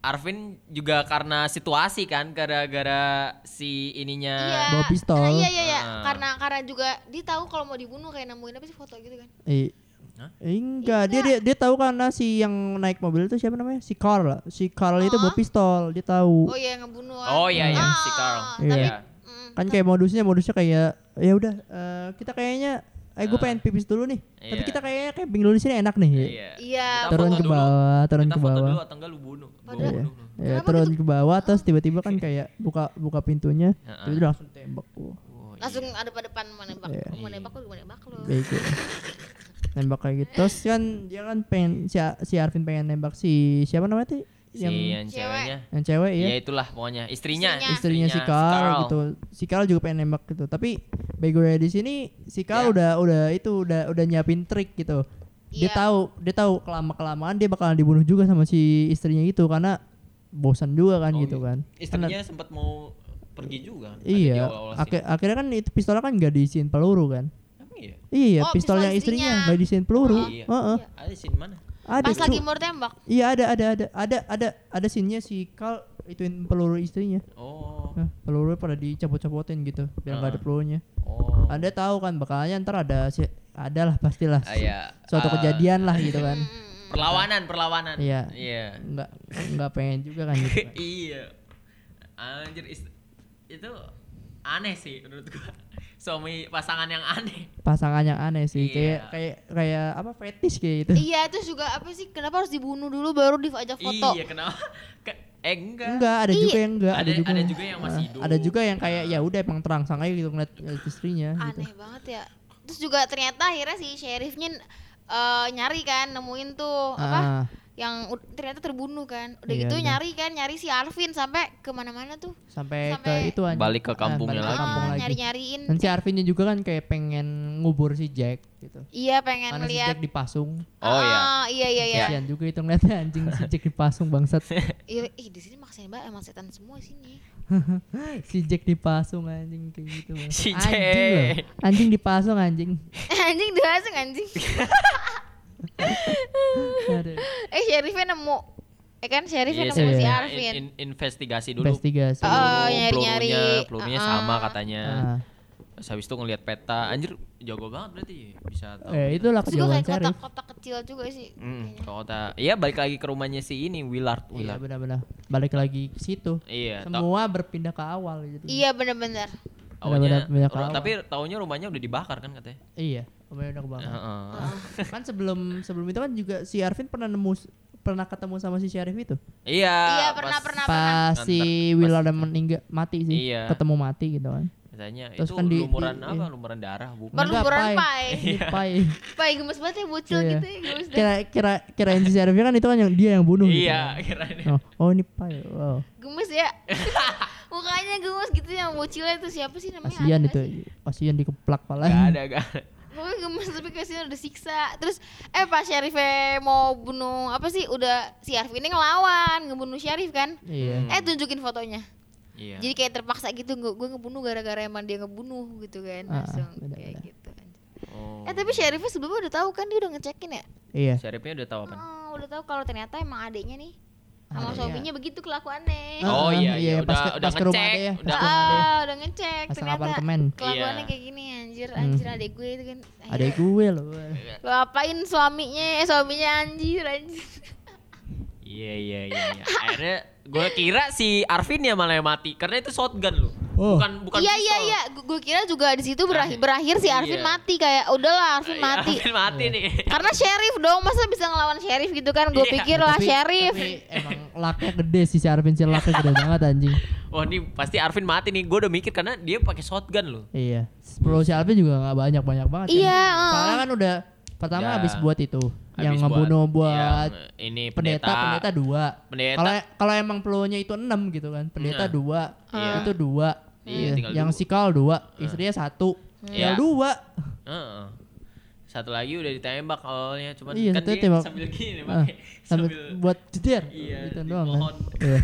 Arvin juga karena situasi kan gara-gara si ininya Iya. Bawa pistol. Nah, iya iya iya. Ah. Karena karena juga dia tahu kalau mau dibunuh kayak nemuin apa sih foto gitu kan. Eh, Hah? enggak, dia dia dia tahu karena si yang naik mobil itu siapa namanya? Si Carl. lah. Si Carl itu bawa Oh. pistol, dia tahu. Oh iya ngebunuh. Oh iya iya Ah, si Carl. Tapi Iya. mm, Kan kayak modusnya modusnya kayak ya udah eh, kita kayaknya eh gue pengen pipis dulu nih. Tapi Iya. kita kayaknya camping dulu di sini enak nih. Iya. Iya. Turun foto ke dulu. bawah, turun Kita ke foto bawah. dulu atau enggak lu bunuh. Padahal- Iya. bunuh. Ya, Kenapa turun ke bawah terus tiba-tiba kan kayak buka buka pintunya, Heeh. terus langsung tembak. Oh, langsung ada pada depan mau nembak. Iya. Mau nembak lu, mau nembak lu. nembak kayak gitu. Terus kan dia kan pengen si, si Arvin pengen nembak si siapa namanya tuh? Si Yang yang Cewek. ceweknya. yang cewek ya. Ya itulah pokoknya istrinya. Istrinya. istrinya si Carl gitu. Si Carl juga pengen nembak gitu. Tapi begonya di sini si Carl Ya. udah udah itu udah udah nyiapin trik gitu. Dia Iya. tahu dia tahu kelama kelamaan dia bakalan dibunuh juga sama si istrinya itu karena bosan juga kan Oh, gitu iya. kan. Istrinya sempat mau pergi juga. Iya. awal-awal Ak- sini. akhirnya kan itu pistolnya kan nggak diisiin peluru kan. Emang iya? Iya, Oh, pistolnya pistol istrinya istrinya. nggak diisiin peluru. Oh, iya. Heeh. Ada di sini mana? Ada. Pas lagi mau tembak. Iya ada ada ada ada ada ada scene-nya si Carl ituin peluru istrinya. Oh. Nah, pelurunya pada dicopot-copotin gitu biar nggak ada Ah. pelurunya. Oh. Anda tahu kan bakalnya ntar ada si ada lah pastilah Ah, iya. suatu Ah, kejadian lah gitu kan. Perlawanan, perlawanan. Iya. Iya. Nggak nggak pengen juga kan gitu. kan. iya. Anjir itu aneh sih menurut gua. Suami pasangan yang aneh. Pasangan yang aneh sih Iya. kayak kayak kayak apa fetish kayak gitu. Iya terus juga apa sih kenapa harus dibunuh dulu baru diajak foto? Iya, kenapa? Ke- eh enggak. Enggak, ada juga Iya. yang enggak, ada, Ada- juga. ada juga yang masih Ah, hidup. Ada juga yang kayak ya udah emang terangsang aja gitu ngeliat istrinya gitu. Aneh banget ya. Terus juga ternyata akhirnya si sheriffnya eh, nyari kan nemuin tuh apa Ah, yang ternyata terbunuh kan. Udah Iya, gitu iya. nyari kan nyari si Arvin sampai ke mana-mana tuh. sampai, Sampai- ke itu aja. Balik ke kampungnya balik ke lagi. kampung Ah, lagi. nyari-nyariin. Dan si Arvinnya juga kan kayak pengen ngubur si Jack gitu. Iya pengen Karena si lihat. Jack dipasung. Oh iya. Ah, iya iya iya. Kasian juga itu ngeliatnya anjing si Jack dipasung bangsat. Iya, ih di sini maksain banget emang setan semua sini. si Jack dipasung anjing kayak gitu. Si anjing Jack. loh. Anjing dipasung anjing. anjing dipasung anjing. Aduh. eh sheriffnya nemu. Eh kan sheriffnya Iya, nemu si iya. Arvin. in- in- investigasi dulu. Investigasi. Oh, nyari-nyari. pelurunya, pelurunya Ah. sama katanya. Ah. Terus habis itu ngelihat peta, anjir jago banget berarti bisa tahu. Eh juga kejauhan kayak kotak-kotak kecil juga sih. Kayaknya. ke kota. Iya balik lagi ke rumahnya si ini Willard. Iya benar-benar. Balik lagi ke situ. Iya. tau- Semua berpindah ke awal gitu. Iya bener-bener. taunya- benar-benar pindah ke ru- awal. tapi tahunya rumahnya udah dibakar kan katanya. Iya, Omnya udah kebakar. Heeh. kan sebelum sebelum itu kan juga si Arvin pernah nemu pernah ketemu sama si sheriff itu. Iya. Iya pas pernah pernah pernah. Pas si Nganter- Willard meninggal mati sih. Iya. Ketemu mati gitu kan. Katanya Terus itu kan di- lumuran di- apa? iya. Lumuran darah bukan? Lumuran pai. pai. Pai. Pai gemes banget ya bocil Iya. gitu ya gemes. Kira kira kirain si sheriffnya kan itu kan yang dia yang bunuh gitu. Iya, kan. kirain. Oh, oh ini pai. Wow. Gemes ya. Mukanya gemes gitu yang bocilnya itu siapa sih namanya? Kasihan Ada itu. Kasihan dikeplak Gak palanya. ada, gak ada. Pokoknya gemes tapi kasihan udah siksa. Terus eh pas sheriffnya mau bunuh apa sih? Udah si Arvin ini ngelawan, ngebunuh sheriff kan? Iya. Eh tunjukin fotonya. Iya. Jadi kayak terpaksa gitu gue gue ngebunuh gara-gara emang dia ngebunuh gitu kan. Ah, Langsung benar, kayak benar. gitu. Oh. Eh tapi sheriffnya sebelumnya udah tahu kan dia udah ngecekin ya? Iya. Sheriffnya udah tahu apa? Oh, udah tahu kalau ternyata emang adiknya nih sama Adiknya. suaminya begitu kelakuannya. Oh, Ah, iya, iya, pas udah- ke, udah pas ke rumah ngecek, dia, pas udah- ke rumah dia. Ah, udah ngecek Pasang ternyata apartemen. kelakuannya Iya. kayak gini anjir, anjir adek gue itu kan. Ada gue loh. Lo apain suaminya, eh, suaminya anjir anjir. Iya iya iya. iya. Akhirnya gue kira si Arvin ya malah yang mati karena itu shotgun loh. Oh. Bukan bukan Iya iya iya, gue kira juga di situ berakhir berakhir si Arvin Iya. mati kayak udahlah Arvin Iya, mati. Arvin mati nih. Karena sheriff dong, masa bisa ngelawan sheriff gitu kan? Gue Iya. pikir lah Tapi- sheriff. Tapi emang laknya gede sih si Arvin sih laknya gede banget anjing. Wah ini pasti Arvin mati nih. Gue udah mikir karena dia pakai shotgun loh. Iya. Pro si Alvin juga nggak banyak banyak banget. kan. Iya, Soalnya kan udah pertama Udah. habis buat itu yang Habis ngebunuh buat, yang ini pendeta pendeta dua. Pendeta. Kalau kalau emang pelurunya itu enam gitu kan. Pendeta Nah. dua. Iya. Itu dua. Iya, Iya. Yang dua. si Carl dua, istrinya satu. Iya. Ya dua. Heeh. Satu lagi udah ditembak awalnya, cuman Iya, kan satu dia tembak. sambil gini pakai sambil sambil buat jeder. Iya, gitu doang kan. Iya.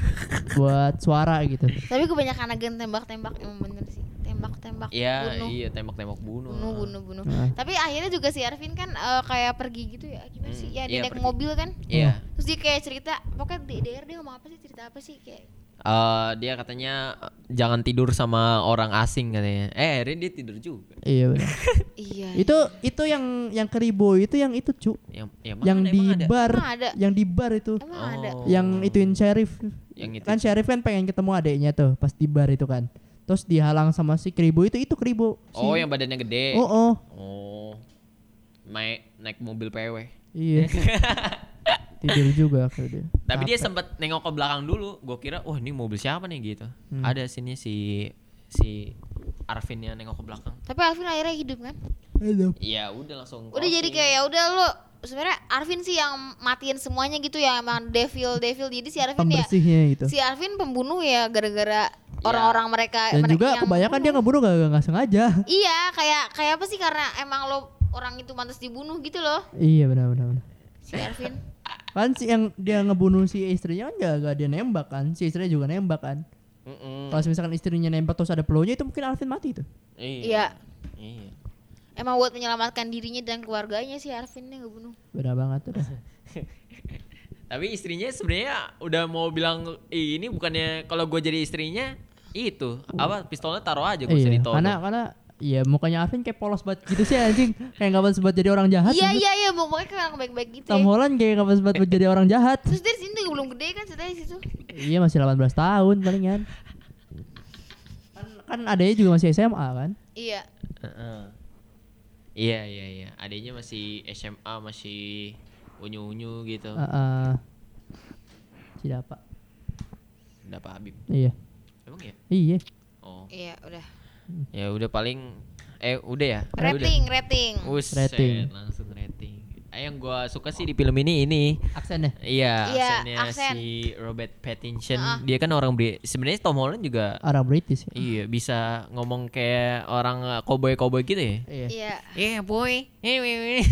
buat suara gitu. Tapi kebanyakan agen tembak-tembak emang bener sih. Tembak tembak-tembak Iya, bunuh. iya tembak-tembak bunuh. bunuh bunuh bunuh Nah. tapi akhirnya juga si Arvin kan eh, kayak pergi gitu ya gimana sih Hmm, ya iya, dia naik pergi. mobil kan Iya. terus dia kayak cerita pokoknya di DR dia ngomong apa sih cerita apa sih kayak Eh, dia katanya jangan tidur sama orang asing katanya. Eh, akhirnya dia tidur juga. Iya benar. iya itu itu yang yang keribo itu yang itu cu. Yang yang, yang di emang ada? bar, Emang ada? yang di bar itu. emang ada Oh. Yang ituin sheriff. Yang itu. Kan sheriff kan pengen ketemu adeknya tuh pas di bar itu kan. Terus dihalang sama si keribo itu itu keribo. Si- Oh, yang badannya gede. Oh, oh. Oh. Naik naik mobil PW. Iya. Tidur juga kalau dia. Tapi dia sempat nengok ke belakang dulu. Gue kira, wah ini mobil siapa nih gitu. Hmm. Ada sini si si Arvin yang nengok ke belakang. tapi Arvin akhirnya hidup kan Hidup. Iya, udah langsung. udah jadi kayak ya udah lu sebenarnya Arvin sih yang matiin semuanya gitu ya emang devil devil jadi si Arvin ya gitu. si Arvin pembunuh ya gara-gara orang-orang mereka Dan mereka juga yang kebanyakan dia bunuh. ngebunuh gak, gak sengaja. iya kayak kayak apa sih karena emang lo orang itu pantas dibunuh gitu loh iya benar benar. benar. si Arvin Kan si yang dia ngebunuh si istrinya kan gak, gak dia nembak kan. Si istrinya juga nembak kan. Mm-mm. Kalau misalkan istrinya nembak terus ada peluru itu mungkin Alvin mati tuh. iya Iya. emang buat menyelamatkan dirinya dan keluarganya si Arvin yang ngebunuh Beda banget tuh. Tapi istrinya sebenarnya udah mau bilang "Ih, ini bukannya kalau gue jadi istrinya itu apa pistolnya taruh aja gue iya, ditodong. karena karena iya mukanya Alvin kayak polos banget gitu sih anjing. Kayak gak pantas buat jadi orang jahat. iya gitu. iya iya pokoknya kayak orang baik-baik gitu Tom ya Holland kayak gak pantas buat buat jadi orang jahat. terus dia di sini juga belum gede kan ceritanya di situ iya masih 18 tahun palingan. Kan kan adanya juga masih SMA kan. iya Heeh. Iya iya iya. Adanya masih SMA masih unyu-unyu gitu. Heeh. Tidak apa. Udah Pak Habib. Iya. Emang ya? Iya. Oh. iya udah Ya udah paling eh udah ya. rating rating Udah. Uset, Rating. langsung rating. Eh, yang gua suka sih di film ini ini Aksennya. Iya, Iya, aksennya aksen. si Robert Pattinson. Heeh. Dia kan orang Bri- sebenarnya Tom Holland juga Orang British. ya. iya bisa ngomong kayak orang cowboy-cowboy gitu ya. Iya. iya Yeah, boy. Eh, weh, weh.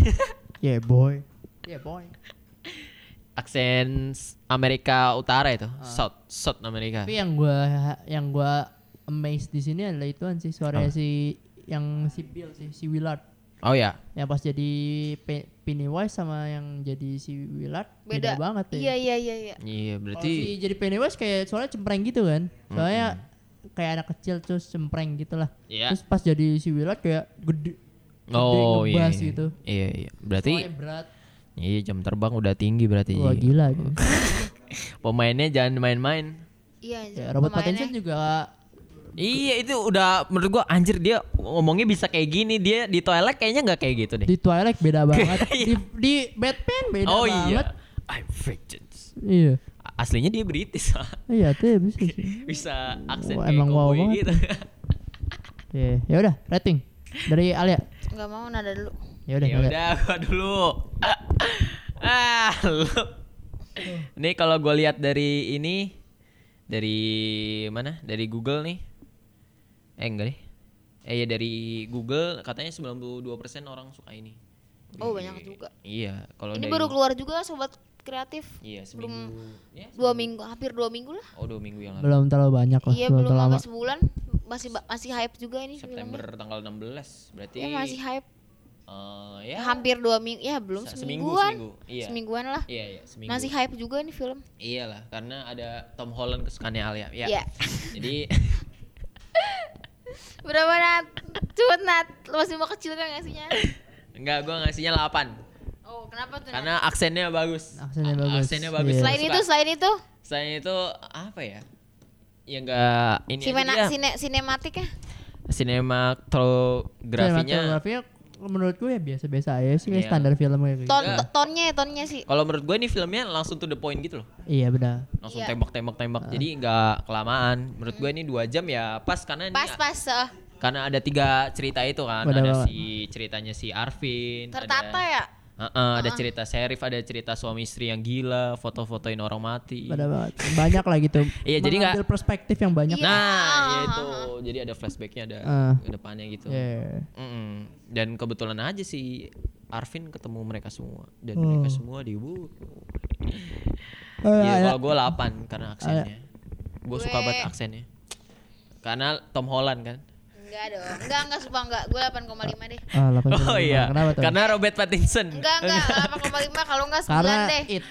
Yeah boy. Yeah boy. Aksen Amerika Utara itu, South South Amerika. Tapi yang gua yang gua amazed di sini adalah ituan sih suaranya si yang si Bill sih si Willard Oh ya. yang pas jadi Pe- Pennywise sama yang jadi si Willard beda, beda banget ya. iya iya iya iya Iya, Kalau berarti si jadi Pennywise kayak soalnya cempreng gitu kan. Soalnya kayak anak kecil terus cempreng gitu lah. Iya. Terus pas jadi si Willard kayak gede. gede Oh iya. iya. gitu. Iya, iya. Berarti Soalnya berat. Iya jam terbang udah tinggi berarti. Wah gila gitu. Pemainnya jangan main-main. iya Ya, Robert pemainnya. Pattinson juga Iya itu udah menurut gua anjir dia ngomongnya bisa kayak gini dia di toilet kayaknya nggak kayak gitu deh. di Twilight beda banget. di, di Batman beda oh banget. iya, I'm vengeance. Iya. Aslinya dia British Iya, tuh bisa sih. bisa aksen kayak emang wow banget. gitu. Iya, ya udah, rating dari Alia. nggak mau nada dulu Ya udah, ya udah gua dulu. ah, lu. Ini kalau gua lihat dari ini dari mana? Dari Google nih. Eh enggak deh. Eh ya dari Google katanya 92% orang suka ini. oh banyak juga Iya, kalau ini dari- baru keluar juga sobat kreatif Iya, belum seminggu. Ya, dua minggu hampir dua minggu lah Oh, dua minggu yang lalu. Belum terlalu banyak lah, iya belum belum terlalu sebulan masih masih hype juga ini September filmnya tanggal 16. Berarti ya masih hype eh, ya hampir dua minggu ya belum se- seminggu, semingguan seminggu. Iya. semingguan lah Iya, iya, seminggu. masih hype juga nih film Iyalah, karena ada Tom Holland kesukaannya Alia. Ya. Iya. Jadi berapa nat cepet nat Lu masih mau kecil kan ngasihnya enggak gua ngasihnya 8. oh kenapa tuh Nat? Karena aksennya bagus. Aksennya A- bagus. Aksennya bagus. Iya. selain Suka. itu selain itu Selain itu apa ya? Ya enggak ini dia. sine, sinematik ya Sinematografinya Sinematografinya menurut gue ya biasa-biasa aja sih kayak Iya. standar film kayak gitu. ton Enggak. to- tonnya tonnya sih kalau menurut gue ini filmnya langsung to the point gitu loh. Iya benar. Langsung Iya. tembak tembak tembak. Jadi enggak kelamaan. Menurut gue ini dua jam ya pas karena ini pas pas eh, karena ada tiga cerita itu kan Benar ada banget. si ceritanya si Arvin tertata ada, ya Heeh, ada cerita sheriff ada cerita suami istri yang gila foto-fotoin orang mati Benar banget. Banyak lah gitu. Iya, jadi nggak- Mengambil perspektif yang banyak. Iya. nah ya itu jadi ada flashbacknya ada Ah. ke depannya gitu Iya. Mm-mm. dan kebetulan aja si Arvin ketemu mereka semua dan Oh. mereka semua dibunuh Eh, ya ada- kalau gue 8 karena aksennya gue suka banget aksennya karena Tom Holland kan Enggak dong. Enggak, enggak sumpah enggak. Gue 8,5 deh. Ah, 8,5. Oh iya. Kenapa tuh? Karena Robert Pattinson. Enggak, enggak. 8,5 kalau enggak 9 Karena deh. it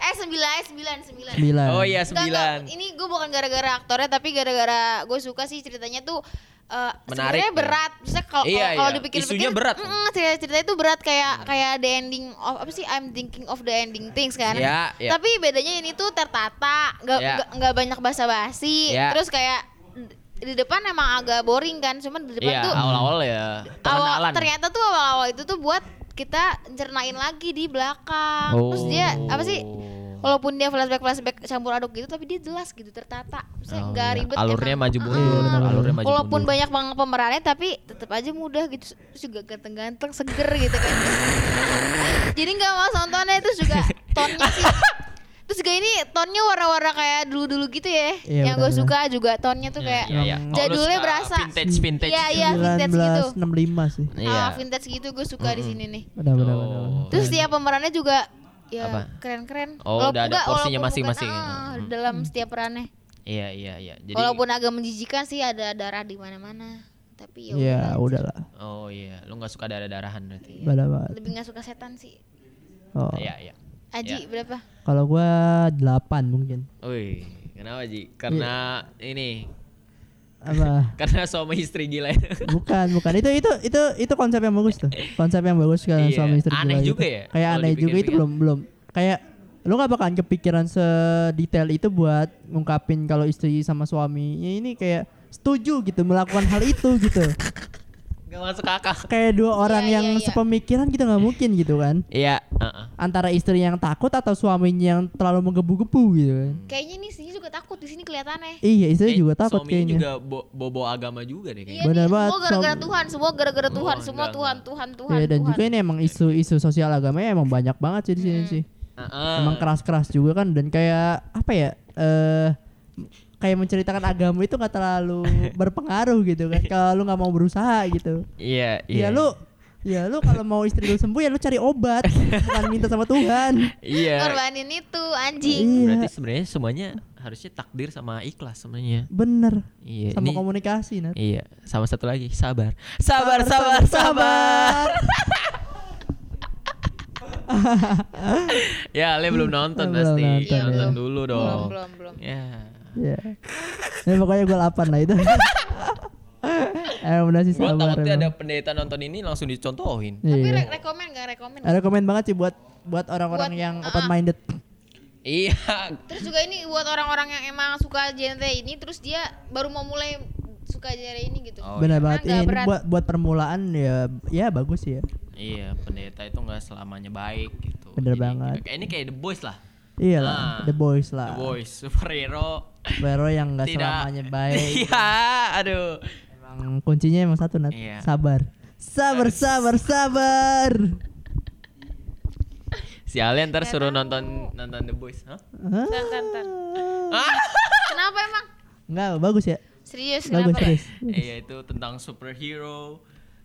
Eh 9, eh 9, 9. 9. Oh iya Enggak, enggak. 9. Ini gue bukan gara-gara aktornya tapi gara-gara gue suka sih ceritanya tuh eh Menarik sebenarnya ya? berat. Maksudnya kalau Iya, kalau iya. dipikir-pikir Isunya berat. mm, cerita ceritanya itu berat kayak kayak the ending of apa sih I'm thinking of the ending things kan. Iya, iya. Tapi bedanya ini tuh tertata, enggak Iya. enggak enggak banyak basa-basi. Iya. Terus kayak di depan emang agak boring kan, cuman di depan Iya, tuh awal-awal ya awal ternyata tuh awal-awal itu tuh buat kita cernain lagi di belakang. Terus dia apa sih? Oh. Walaupun dia flashback flashback campur aduk gitu, tapi dia jelas gitu tertata. Maksudnya Oh, nggak iya. ribet. Alurnya emang. maju mundur, Iya, benar-benar. alurnya maju Walaupun mundur. banyak banget pemerannya, tapi tetap aja mudah gitu. Terus juga ganteng-ganteng, seger gitu kan. Jadi nggak mau nontonnya itu juga tonnya sih. Terus juga ini tonnya warna-warna kayak dulu-dulu gitu ya. Iya, yang gue suka juga tonnya tuh kayak Iya, iya. Oh, jadulnya suka berasa. Vintage vintage. Iya, iya. vintage gitu. 1965 sih. Iya. Ah, vintage gitu gue suka di sini nih. Benar benar Oh. benar. Terus tiap pemerannya juga ya Apa? keren-keren. Oh, Walaupun udah ada porsinya masing-masing ya. ah, dalam setiap perannya. Iya, iya, iya. Jadi Walaupun agak menjijikan sih ada darah di mana-mana. Tapi ya Ya udah. udahlah. Oh iya, lu nggak suka darah-darahan berarti. Benar banget. Lebih nggak suka setan sih. Oh. Iya, iya. Aji Ya. berapa? Kalau gua 8 mungkin. Wih, kenapa Ji? Karena ini, Apa? karena suami istri gila itu. Bukan, bukan. Itu itu itu itu konsep yang bagus tuh. Konsep yang bagus kan Iya, suami istri aneh gila juga itu. ya, Kayak aneh juga itu belum belum kayak lu gak bakalan kepikiran sedetail itu buat ngungkapin kalau istri sama suaminya ini kayak setuju gitu melakukan hal itu gitu. Gak masuk akal. Kayak dua orang Iya, yang iya, iya. sepemikiran gitu nggak mungkin gitu kan. Iya, heeh. Antara istri yang takut atau suaminya yang terlalu menggebu-gebu gitu kan. Kayaknya nih sih juga takut di sini kelihatannya. Iya, istri Eh, juga takut suaminya kayaknya. juga bo- bobo agama juga deh Iya kayaknya. Benar nih, banget, semua gara-gara. Tuhan, semua gara-gara Oh, Tuhan, semua enggak, Tuhan, enggak. Tuhan, Tuhan, Iya, dan Tuhan. juga ini emang isu-isu sosial agamanya emang banyak banget sih di sini Hmm. sih. Heeh. Emang keras-keras juga kan dan kayak apa ya? Eh kayak menceritakan agama itu nggak terlalu berpengaruh gitu kan. Kalau lu nggak mau berusaha gitu. Iya, iya. Ya lu ya lu kalau mau istri lu sembuh ya lu cari obat, bukan minta sama Tuhan. Iya. Korbanin itu anjing. Iya, Berarti sebenarnya semuanya harusnya takdir sama ikhlas sebenarnya. bener. Iya. Sama ini- komunikasi Nat. Iya, sama satu lagi, sabar. Sabar, sabar, sabar. ya, Ale belum nonton Belum pasti. nonton, Nonton, ya. dulu Belum, dong. belum, belum. Ya. Ya. Ya pokoknya gue 8 lah itu. Bener sih Gua sabar. takutnya ada pendeta nonton ini langsung dicontohin. Tapi Iya. re- rekomen gak rekomen? Ada komen banget sih buat buat orang-orang yang ah, open minded. Iya. Terus juga ini buat orang-orang yang emang suka genre ini terus dia baru mau mulai suka genre ini gitu. Oh, Benar Karena banget. nggak Ini berat. buat buat permulaan ya ya bagus ya. Iya, pendeta itu nggak selamanya baik gitu. Bener Jadi, banget. Kayak ini kayak The Boys lah. Iya Ah, lah, The Boys lah. The Boys, superhero. Vero yang nggak Tidak. selamanya baik. Iya, aduh. emang kuncinya emang satu Nat. Iya. Sabar. Sabar, sabar, sabar. Si Ale ntar suruh nonton nonton The Boys, Hah? Hah? Tan, tan, tan. Ah? Kenapa emang? Enggak, bagus ya. Serius Bagus, kenapa? serius. Iya itu tentang superhero.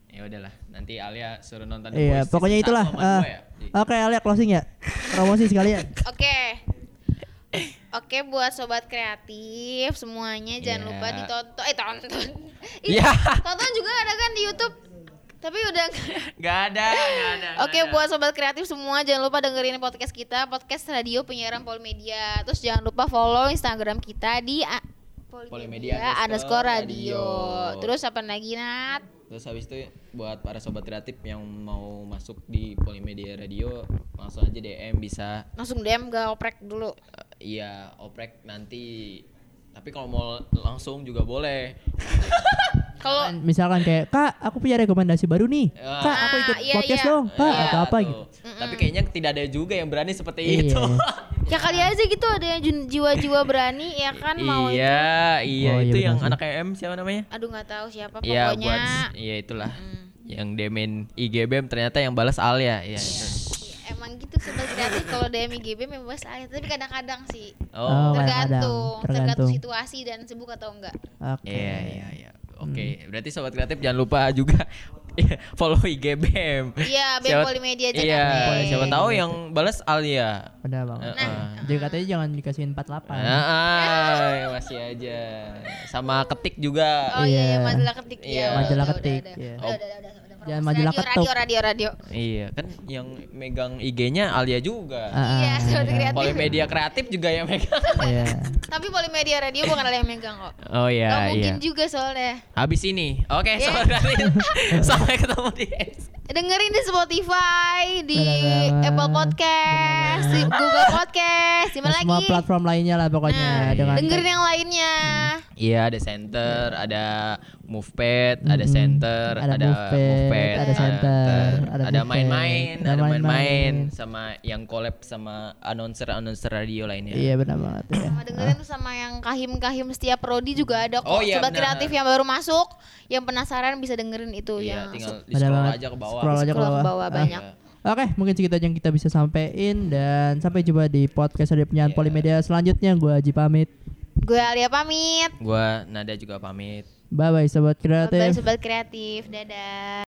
Ya udahlah, nanti Alia suruh nonton The Iya, Boys pokoknya season itulah. Ah, dua ya? Oke, Alia closing ya. Promosi sekalian. Oke. Oke buat sobat kreatif semuanya jangan Iya. lupa ditonton eh tonton. Ih, Iya. Tonton juga ada kan di YouTube. Tapi udah Gak ada, gak ada. Oke ada. buat sobat kreatif semua jangan lupa dengerin podcast kita podcast radio penyiaran Polimedia. Terus jangan lupa follow Instagram kita di Polimedia Polimedia underscore underscore radio. radio. Terus apa lagi Nat? Terus habis itu buat para sobat kreatif yang mau masuk di Polimedia Radio langsung aja DM bisa. Langsung DM gak oprek dulu. Eh, iya oprek nanti. Tapi kalau mau langsung juga boleh Kalau Misalkan kayak, "Kak, aku punya rekomendasi baru nih. Ah. Kak, aku ikut Iya, podcast iya. dong." Kak, Iya, atau apa tuh. gitu. tapi kayaknya tidak ada juga yang berani seperti Iya. itu ya kali aja gitu ada yang jiwa-jiwa berani ya kan mau itu. iya iya Oh, iya itu benar yang anak EM siapa namanya Aduh nggak tahu siapa Iya pokoknya. buat iya itulah Mm. yang demen IGBM ternyata yang balas Alia ya itu. Emang gitu sobat kreatif kalau DM IGB memang bahas aja tapi kadang-kadang sih Oh, oh tergantung, tergantung Tergantung. situasi dan sibuk atau enggak. Oke. Iya iya iya. Oke, berarti sobat kreatif jangan lupa juga Iya, follow IG BEM. Iya, BEM Siapa- Polimedia Iya, Jakarta. siapa tahu yang balas Alia. Benar banget. Heeh. Jadi katanya jangan dikasihin 48. Ah, masih aja. Sama ketik juga. Oh iya, iya Iya. majalah ketik Iya. ya. udah, Majalah udah, ketik, udah, iya. udah, udah, udah, udah, udah, Jangan udah. majalah radio, ketuk. radio, radio, radio. Iya, kan yang megang IG-nya Alia juga. Ah, Iya, seperti kreatif. Polimedia kreatif juga yang megang. Iya. Tapi Polimedia Radio bukan ada yang megang kok. Oh Gak iya, mungkin iya. juga soalnya. Habis ini. Oke, Iya. saudari. Sampai ketemu di Dengerin di Spotify, di. Apple Podcast, di Google Podcast, di mana semua lagi? platform lainnya lah pokoknya Nah, dengan dengerin yang lainnya. Iya, ada center, ada movepad, ada center, Ada ada, movepad, ada center, ada ada main-main, ada main-main sama yang collab sama announcer-announcer radio lainnya. Iya benar banget ya. Sama dengerin tuh sama yang kahim-kahim setiap prodi juga ada kok. Oh, iya, Sobat benar. kreatif yang baru masuk, yang penasaran bisa dengerin itu Iya, yang tinggal di scroll aja ke bawah. Scroll aja ke bawah. Ah. banyak. Oke, mungkin segitu aja yang kita bisa sampaikan dan sampai jumpa di podcast dari penyiaran Iya. Polimedia selanjutnya. Gua Haji pamit. Gue Alia pamit. Gua Nada juga pamit. Bye bye sobat kreatif. Bye sobat kreatif. Dadah.